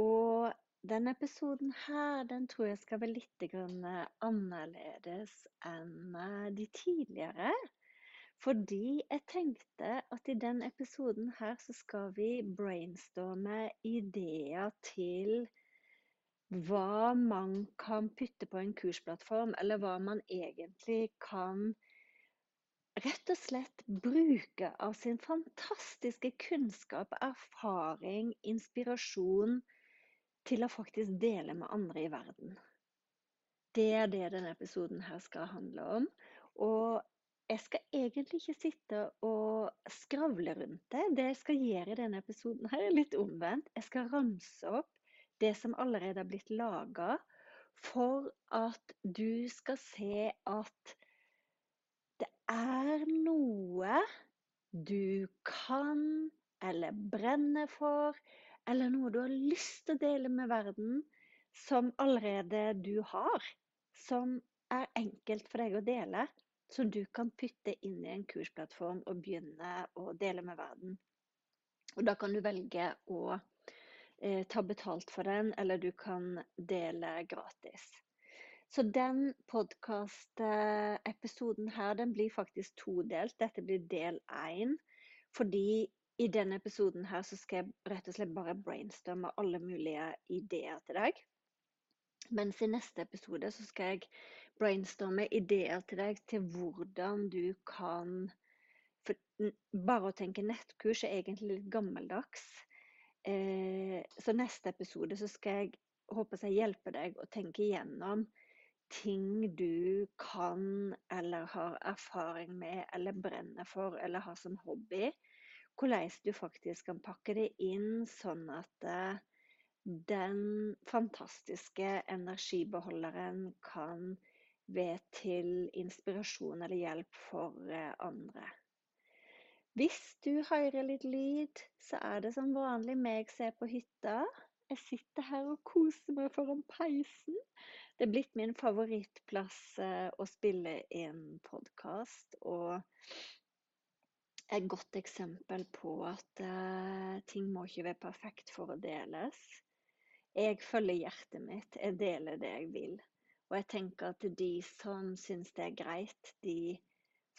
Og denne episoden her, den tror jeg skal være litt annerledes enn eh, de tidligere. Fordi jeg tenkte at i denne episoden her så skal vi brainstorme ideer til hva man kan putte på en kursplattform, eller hva man egentlig kan rett og slett bruke av sin fantastiske kunnskap, erfaring, inspirasjon, til å faktisk dele med andre i verden. Det er det denne episoden her skal handle om. Og jeg skal egentlig ikke sitte og skravle rundt det. Det jeg skal gjøre i denne episoden her, er litt omvendt. Jeg skal ramse opp det som allerede har blitt laga, for at du skal se at det er noe du kan eller brenner for, eller noe du har lyst til å dele med verden, som allerede du har, som er enkelt for deg å dele, som du kan putte inn i en kursplattform og begynne å dele med verden. Og da kan du velge å eh, ta betalt for den, eller du kan dele gratis. Så den podkast-episoden her, den blir faktisk todelt. Dette blir del én. Fordi i denne episoden her så skal jeg rett og slett bare brainstorme alle mulige ideer til deg. Mens i neste episode så skal jeg brainstorme ideer til deg til hvordan du kan For bare å tenke nettkurs er egentlig litt gammeldags. Eh, så neste episode så skal jeg håper jeg hjelpe deg å tenke igjennom ting du kan eller har erfaring med eller brenner for eller har som hobby hvordan du faktisk kan pakke det inn sånn at eh, den fantastiske energibeholderen kan være til inspirasjon eller hjelp for eh, andre. Hvis du hører litt lyd, så er det som vanlig meg som er på hytta. Jeg sitter her og koser meg foran peisen. Det er blitt min favorittplass eh, å spille inn podkast. Og et godt eksempel på at uh, ting må ikke være perfekt for å deles. Jeg følger hjertet mitt, jeg deler det jeg vil. Og jeg tenker at de som syns det er greit, de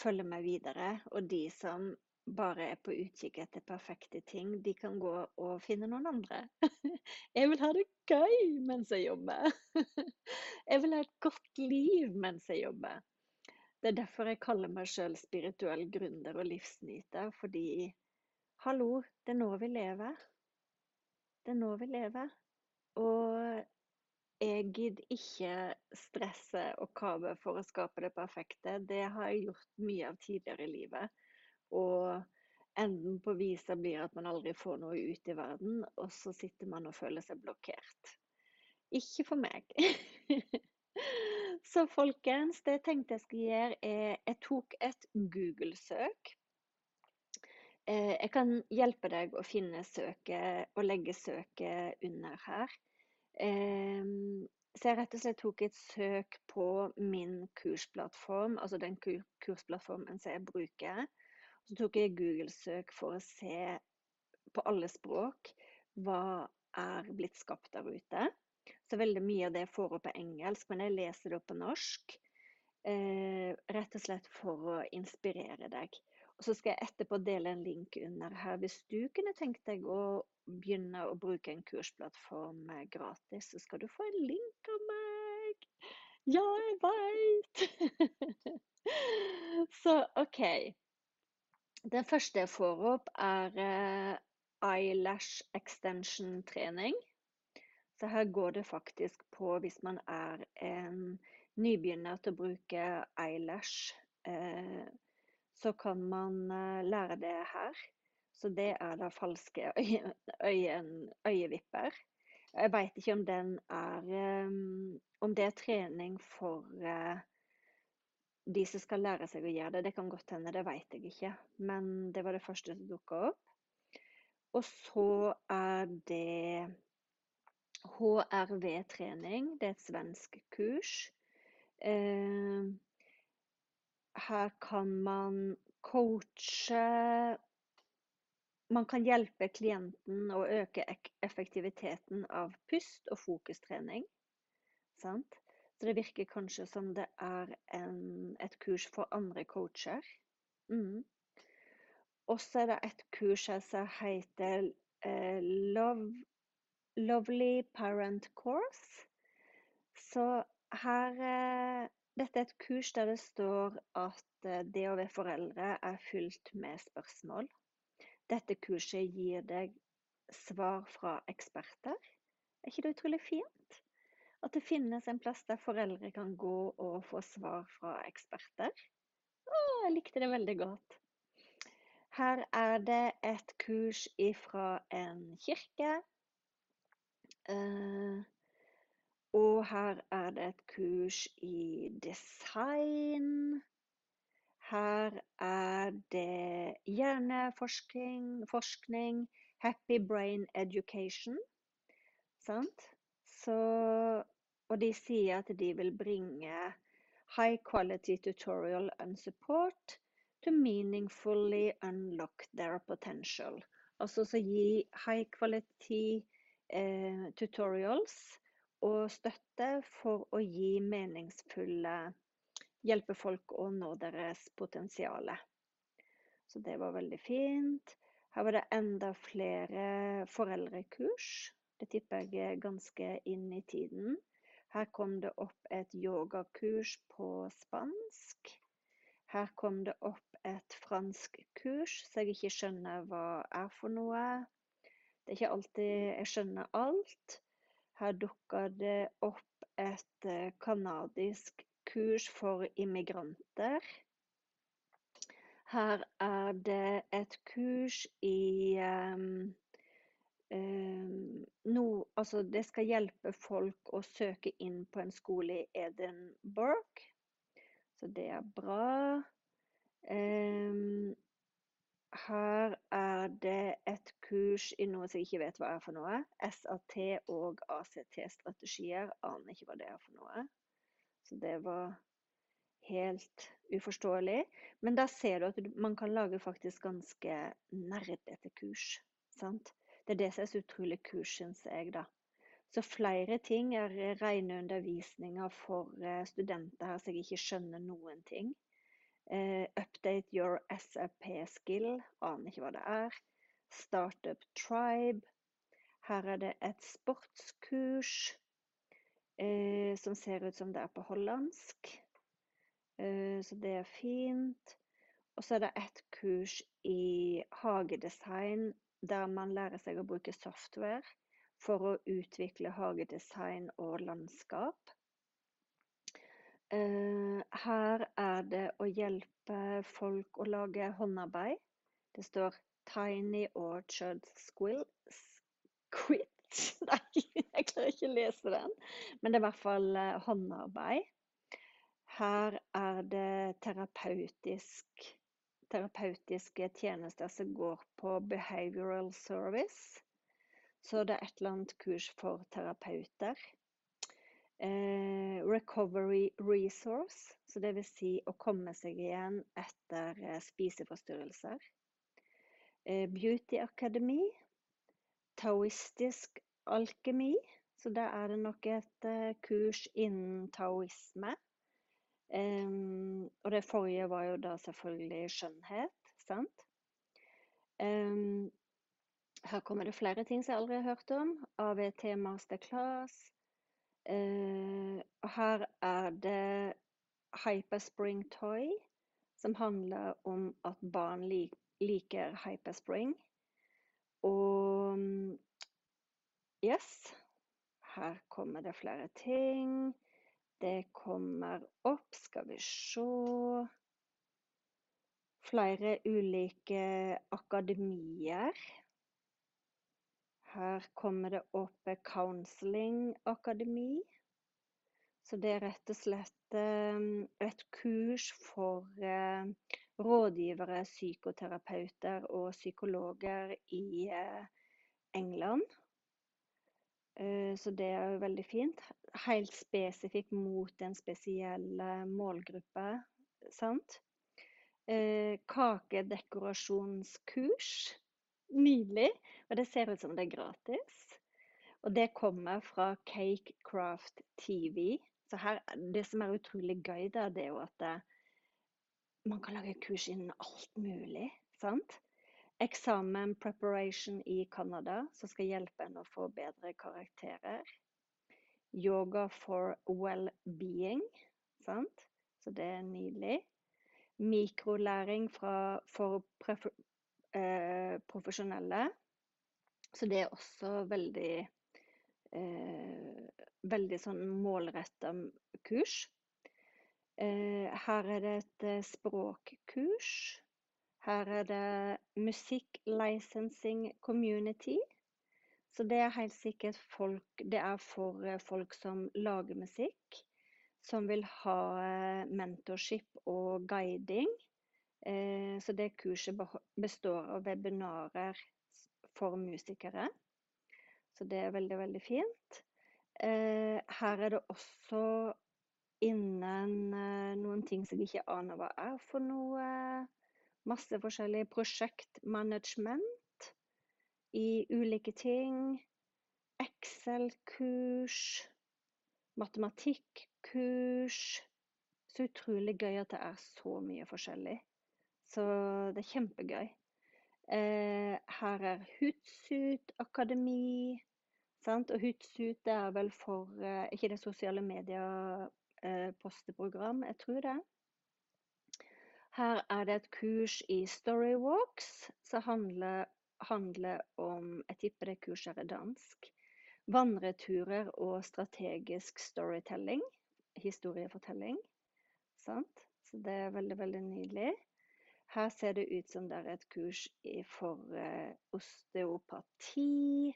følger meg videre. Og de som bare er på utkikk etter perfekte ting, de kan gå og finne noen andre. Jeg vil ha det gøy mens jeg jobber. Jeg vil ha et godt liv mens jeg jobber. Det er derfor jeg kaller meg sjøl spirituell gründer og livsnyter, fordi hallo, det er nå vi lever. Det er nå vi lever. Og jeg gidder ikke stresse og kave for å skape det perfekte. Det har jeg gjort mye av tidligere i livet. Og enden på visa blir at man aldri får noe ut i verden, og så sitter man og føler seg blokkert. Ikke for meg. Så folkens, det jeg tenkte jeg skulle gjøre, er Jeg tok et Google-søk. Eh, jeg kan hjelpe deg å finne søket og legge søket under her. Så jeg rett og slett tok et søk på min kursplattform, altså den kursplattformen som jeg bruker. Så tok jeg Google-søk for å se på alle språk hva er blitt skapt der ute. Så veldig mye av det får opp på engelsk, men jeg leser det på norsk. Eh, rett og slett for å inspirere deg. Og så skal jeg etterpå dele en link under her. Hvis du kunne tenkt deg å begynne å bruke en kursplattform gratis, så skal du få en link av meg. Ja, jeg veit! så OK. Den første jeg får opp, er eh, eyelash extension trening. Så her går det faktisk på hvis man er en nybegynner til å bruke eyelash, eh, så kan man eh, lære det her. Så det er da falske øye, øye, øyevipper. Jeg veit ikke om den er eh, Om det er trening for de som skal lære seg å gjøre det. Det kan godt hende, det veit jeg ikke. Men det var det første som dukka opp. Og så er det HRV-trening. Det er et svensk kurs. Eh, her kan man coache Man kan hjelpe klienten å øke effektiviteten av pust og fokustrening. Sant? Så det virker kanskje som det er en, et kurs for andre coacher. Mm. Og så er det et kurs her som heter eh, Love, Lovely Parent Course. Så her eh, Dette er et kurs der det står at eh, det å være foreldre er fylt med spørsmål. Dette kurset gir deg svar fra eksperter. Er ikke det utrolig fint? At det finnes en plass der foreldre kan gå og få svar fra eksperter. Å, jeg likte det veldig godt. Her er det et kurs ifra en kirke. Uh, og her er det et kurs i design. Her er det hjerneforskning, forskning, happy brain education. Sant? Så, og de sier at de vil bringe high quality tutorial and support to meaningfully unlock their potential. Altså så gi high quality eh, tutorials og støtte for å gi meningsfulle Hjelpe folk å nå deres potensial. Så det var veldig fint. Her var det enda flere foreldrekurs. Det tipper jeg er ganske inn i tiden. Her kom det opp et yogakurs på spansk. Her kom det opp et fransk kurs så jeg ikke skjønner hva er for noe. Det er ikke alltid jeg skjønner alt. Her dukka det opp et eh, kurs for immigranter. Her er det et kurs i um, um, no, Altså, det skal hjelpe folk å søke inn på en skole i Edinburgh. Så det er bra. Um, her er det et kurs i noe som jeg ikke vet hva er for noe. SAT og ACT-strategier. Aner ikke hva det er for noe. Så det var helt uforståelig. Men da ser du at man kan lage faktisk ganske nerdete kurs. Sant? Det er det som er så utrolig kurs, syns jeg, da. Så flere ting er rene undervisninger for eh, studenter her så jeg ikke skjønner noen ting. Uh, update your SAP skill. Aner ikke hva det er. Startup Tribe. Her er det et sportskurs uh, som ser ut som det er på hollandsk. Uh, så det er fint. Og så er det et kurs i hagedesign der man lærer seg å bruke software for å utvikle hagedesign og landskap. Eh, her er det å hjelpe folk å lage håndarbeid. Det står 'Tiny Orchard Squill'. Squit'. Nei, jeg klarer ikke å lese den. Men det er i hvert fall eh, håndarbeid. Her er det terapeutisk, terapeutiske tjenester som går på behavioral service. Så det er et eller annet kurs for terapeuter. Eh, recovery resource, så vil si å komme seg igjen etter eh, spiseforstyrrelser. Eh, beauty akademi. Taoistisk alkemi, Så da er det nok et kurs innen taoisme. Og det forrige var jo da selvfølgelig skjønnhet, sant? Her kommer det flere ting som jeg aldri har hørt om. AVT masterclass. Og her er det Hyperspring Toy, som handler om at barn lik, liker Hyperspring. Og yes, her kommer det flere ting. Det kommer opp, skal vi se Flere ulike akademier. Her kommer det opp Counseling Akademi. Så det er rett og slett eh, et kurs for eh, rådgivere, psykoterapeuter og psykologer i eh, England. Så det er jo veldig fint. Helt spesifikt mot en spesiell målgruppe, sant. Kakedekorasjonskurs. Nydelig. Og det ser ut som det er gratis. Og det kommer fra Cakecraft TV. Så her, det som er utrolig gøy, da, det er jo at det, man kan lage kurs innen alt mulig. sant? Eksamen preparation i Canada, som skal hjelpe en å få bedre karakterer. Yoga for well-being, sant? Så det er nydelig. Mikrolæring fra, for eh, profesjonelle. Så det er også veldig eh, veldig sånn målretta kurs. Eh, her er det et eh, språkkurs. Her er det musikk licensing community. Så det er helt sikkert folk Det er for eh, folk som lager musikk, som vil ha mentorship og guiding. Så det kurset består av webinarer for musikere. Så det er veldig, veldig fint. Eh, her er det også innen eh, noen ting som jeg ikke aner hva er for noe. Masse forskjellig prosjektmanagement i ulike ting. Excel-kurs. Matematikkurs. Så utrolig gøy at det er så mye forskjellig. Så det er kjempegøy. Eh, her er Hutsut akademi. Sant? Og Hootsuite er vel for eh, ikke det sosiale medier-posteprogram, eh, jeg tror det. Her er det et kurs i Storywalks som handler, handler om Jeg tipper det kurset er dansk. Vandreturer og strategisk storytelling. Historiefortelling. Sant? Så det er veldig, veldig nydelig. Her ser det ut som det er et kurs for eh, osteopati.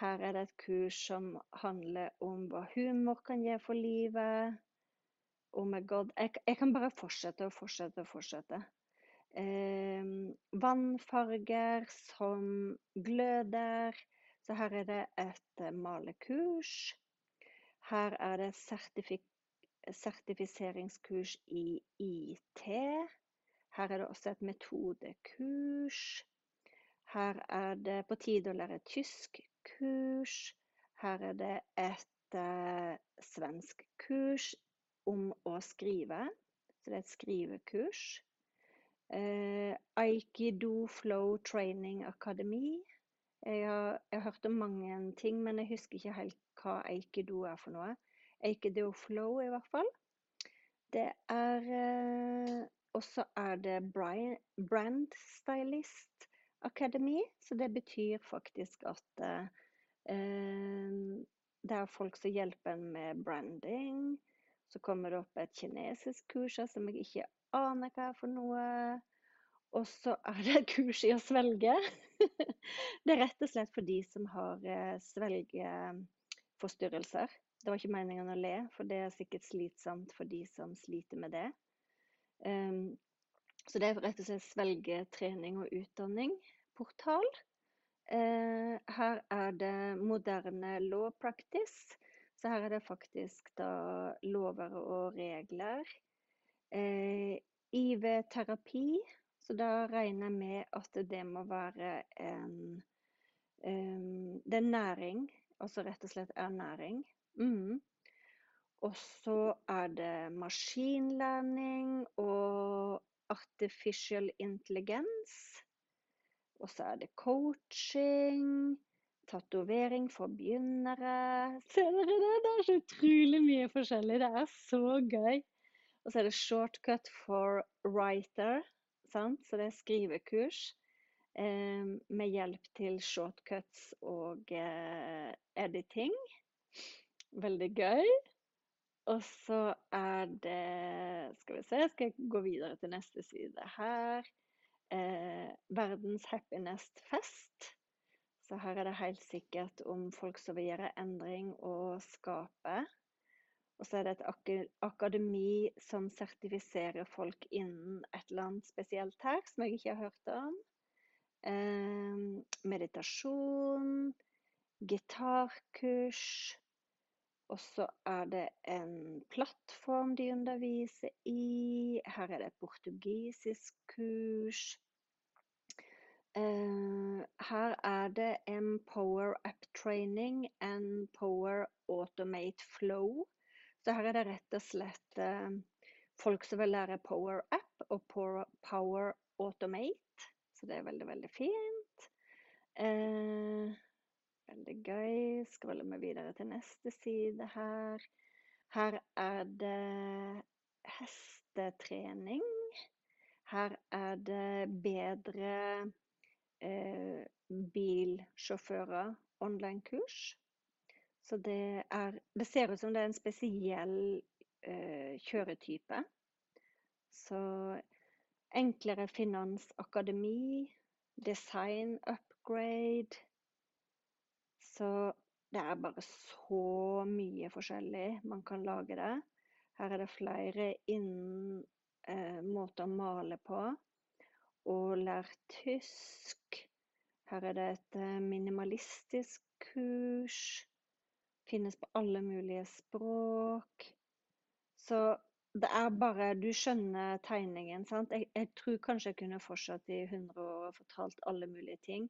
Her er det et kurs som handler om hva humor kan gi for livet. Oh my god. Jeg, jeg kan bare fortsette og fortsette og fortsette. Eh, vannfarger som gløder. Så her er det et uh, malekurs. Her er det sertifik sertifiseringskurs i IT. Her er det også et metodekurs. Her er det på tide å lære tysk kurs. Her er det et eh, svensk kurs om å skrive. Så det er et skrivekurs. Eh, Aikido Flow Training Akademi. Jeg har, jeg har, hørt om mange ting, men jeg husker ikke helt hva aikido er for noe. Aikido Flow, i hvert fall. Det er eh, Og så er det Brand Stylist Academy. Så det betyr faktisk at eh, det er folk som hjelper med branding. Så kommer det opp et kinesisk kurs som jeg ikke aner hva er for noe. Og så er det et kurs i å svelge. det er rett og slett for de som har eh, svelgeforstyrrelser. Det var ikke meningen å le, for det er sikkert slitsomt for de som sliter med det. Så det er rett og slett svelgetrening og utdanning portal. Eh, her er det moderne law practice. Så her er det faktisk da lover og regler. Eh, IV-terapi. Så da regner jeg med at det må være en Det er næring, altså rett og slett ernæring. Mm. Og så er det maskinlæring og artificial intelligens. Og så er det coaching, tatovering for begynnere. Ser dere det? Det er så utrolig mye forskjellig. Det er så gøy. Og så er det shortcut for writer, sant? så det er skrivekurs. Eh, med hjelp til shortcuts og eh, editing. Veldig gøy. Og så er det Skal vi se, skal jeg gå videre til neste side her. Eh, verdens happiness-fest. Så her er det helt sikkert om folk som vil gjøre endring og skape. Og så er det et akademi som sertifiserer folk innen et eller annet spesielt her, som jeg ikke har hørt om. Eh, meditasjon, gitarkurs og så er det en plattform de underviser i. Her er det et portugisisk kurs. Uh, her er det en Power App Training and Power Automate Flow. Så her er det rett og slett uh, folk som vil lære Power App og Power Automate. Så det er veldig, veldig fint. Uh, Veldig gøy. Scroller vi videre til neste side her. Her er det hestetrening. Her er det bedre eh, bilsjåfører online-kurs. Så det er Det ser ut som det er en spesiell eh, kjøretype. Så enklere finansakademi, design upgrade så det er bare så mye forskjellig man kan lage det. Her er det flere innen eh, måter å male på. Og lær tysk. Her er det et eh, minimalistisk kurs. Finnes på alle mulige språk. Så det er bare Du skjønner tegningen, sant? Jeg, jeg tror kanskje jeg kunne fortsatt i 100 år og fortalt alle mulige ting.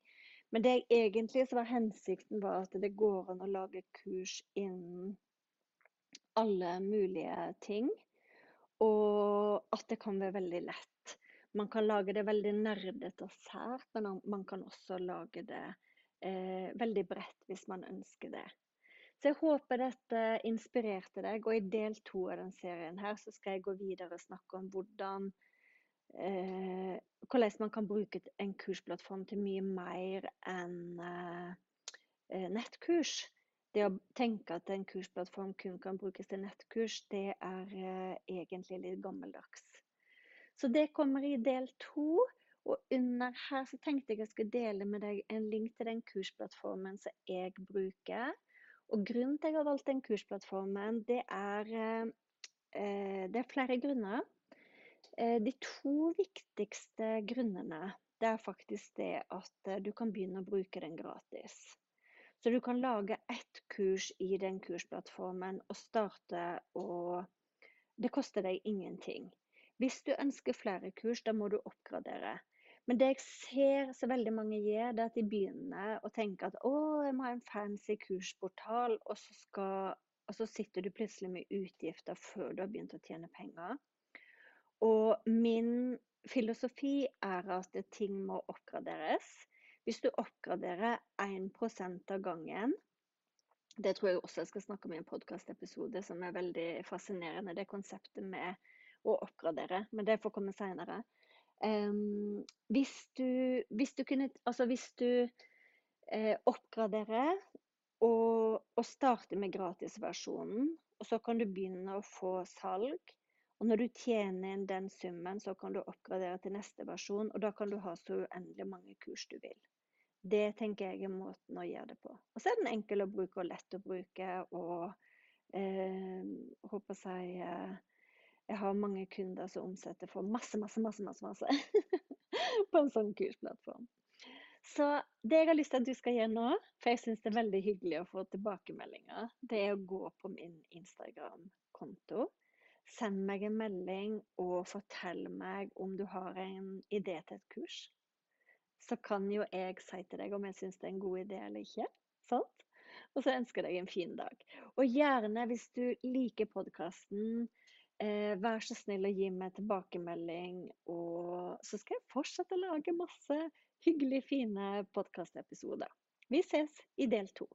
Men det egentlig var hensikten, var at det går an å lage kurs innen alle mulige ting. Og at det kan være veldig lett. Man kan lage det veldig nerdete og sært, men man kan også lage det eh, veldig bredt hvis man ønsker det. Så jeg håper dette inspirerte deg, og i del to av den serien her så skal jeg gå videre og snakke om hvordan eh, hvordan man kan bruke en kursplattform til mye mer enn eh, eh, nettkurs. Det å tenke at en kursplattform kun kan brukes til nettkurs, det er eh, egentlig litt gammeldags. Så det kommer i del to. Og under her så tenkte jeg jeg skulle dele med deg en link til den kursplattformen som jeg bruker. Og grunnen til at jeg har valgt den kursplattformen, det er, eh, det er flere grunner. Eh, de to viktigste grunnene det er faktisk det at eh, du kan begynne å bruke den gratis. Så du kan lage ett kurs i den kursplattformen og starte og Det koster deg ingenting. Hvis du ønsker flere kurs, da må du oppgradere. Men det jeg ser så veldig mange gjør, det er at de begynner å tenke at å, jeg må ha en fancy kursportal, og så, skal, og så sitter du plutselig med utgifter før du har begynt å tjene penger. Og min filosofi er at ting må oppgraderes. Hvis du oppgraderer 1 av gangen Det tror jeg også jeg skal snakke om i en podkastepisode som er veldig fascinerende. Det konseptet med å oppgradere. Men det får komme seinere. Um, hvis, hvis, du kunne Altså hvis du eh, oppgraderer og, og starter med gratisversjonen, og så kan du begynne å få salg og når du tjener inn den summen, så kan du oppgradere til neste versjon, og da kan du ha så uendelig mange kurs du vil. Det tenker jeg er måten å gjøre det på. Og så er den enkel å bruke og lett å bruke. Og eh, håper jeg eh, Jeg har mange kunder som omsetter for masse, masse, masse, masse, masse på en sånn kursplattform. Så det jeg har lyst til at du skal gjøre nå, for jeg syns det er veldig hyggelig å få tilbakemeldinger, det er å gå på min Instagram-konto. Send meg en melding og fortell meg om du har en idé til et kurs. Så kan jo jeg si til deg om jeg syns det er en god idé eller ikke. Sant? Og så ønsker jeg deg en fin dag. Og gjerne, hvis du liker podkasten, eh, vær så snill å gi meg tilbakemelding. Og så skal jeg fortsette å lage masse hyggelige, fine podkastepisoder. Vi ses i del to.